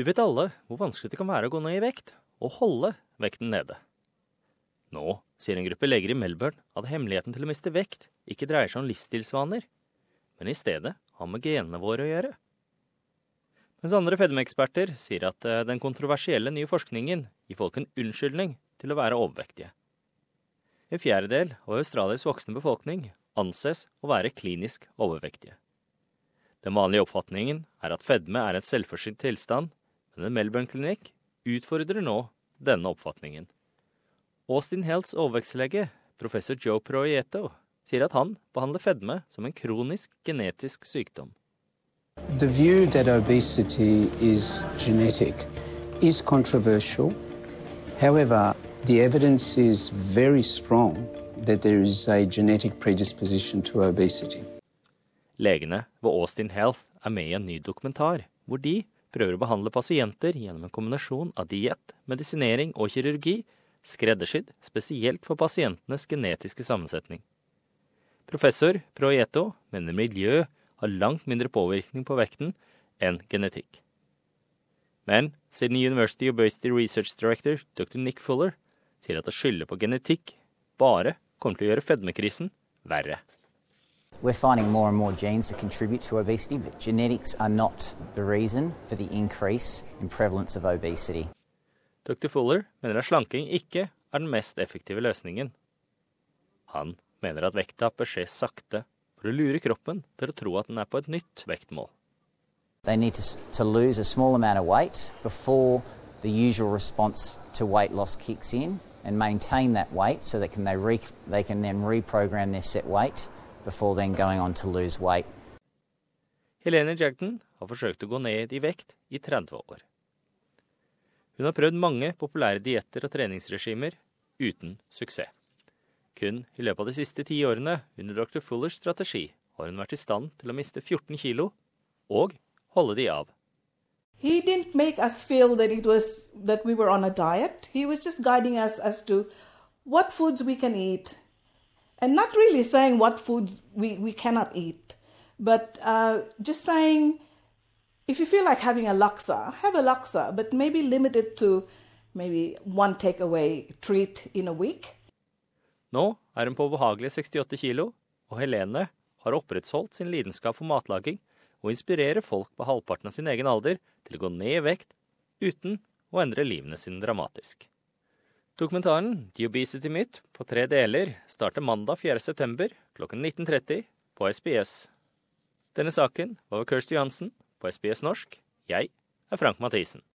Vi vet alle hvor vanskelig det kan være å gå ned i vekt, og holde vekten nede. Nå sier en gruppe leger i Melbourne at hemmeligheten til å miste vekt ikke dreier seg om livsstilsvaner, men i stedet har med genene våre å gjøre. Mens andre fedmeeksperter sier at eh, den kontroversielle nye forskningen gir folk en unnskyldning til å være overvektige. En fjerdedel av Australias voksne befolkning anses å være klinisk overvektige. Den vanlige oppfatningen er at fedme er en selvforsynt tilstand, men en Melbourne-klinikk utfordrer nå denne oppfatningen. Austin Healths overvekstlege, professor Joe Proieto, sier at han behandler fedme som en kronisk genetisk sykdom. The view that obesity is genetic is controversial. However, the evidence is very strong that there is a genetic predisposition to obesity. Legene ved Austin Health er med i en ny dokumentar, hvor de prøver å behandle pasienter gjennom en kombinasjon av diett, medisinering og kirurgi, skreddersydd spesielt for pasientenes genetiske sammensetning. Professor Proieto mener miljø har langt mindre påvirkning på vekten enn genetikk. Men Sydney University Obesity Research Director dr. Nick Fuller sier at å skylde på genetikk bare kommer til å gjøre fedmekrisen verre. We're finding more and more genes that contribute to obesity, but genetics are not the reason for the increase in prevalence of obesity. Dr. Fuller mener at slanking ikke er den mest effektive løsningen. Han mener at vekta bør skje sakte for å lure kroppen til å tro at den er på et nytt vektmål. They need to, to lose a small amount of weight before the usual response to weight loss kicks in and maintain that weight so that can they, re, they can then reprogram their set weight before then going on to lose weight. Helene Jackton har forsøkt å gå ned i vekt i 30 år. Hun har prøvd mange populære dietter og treningsregimer uten suksess. Kun i løpet av de siste ti årene under dr. Fullers strategi har hun vært i stand til å miste 14 kilo og holde de av. He didn't make us feel that it was that we were on a diet. He was just guiding us as to what foods we can eat, and not really saying what foods we, we cannot eat, but uh, just saying if you feel like having a laksa, have a laksa, but maybe limit it to maybe one takeaway treat in a week. Nå er hun på behagelige 68 kilo, og Helene har opprettholdt sin lidenskap for matlaging og inspirerer folk på halvparten av sin egen alder til å gå ned i vekt uten å endre livene sine dramatisk. Dokumentaren The Obesity Myth på tre deler starter mandag 4.9. klokken 19.30 på SBS. Denne saken var ved Kirsty Johansen på SBS norsk. Jeg er Frank Mathisen.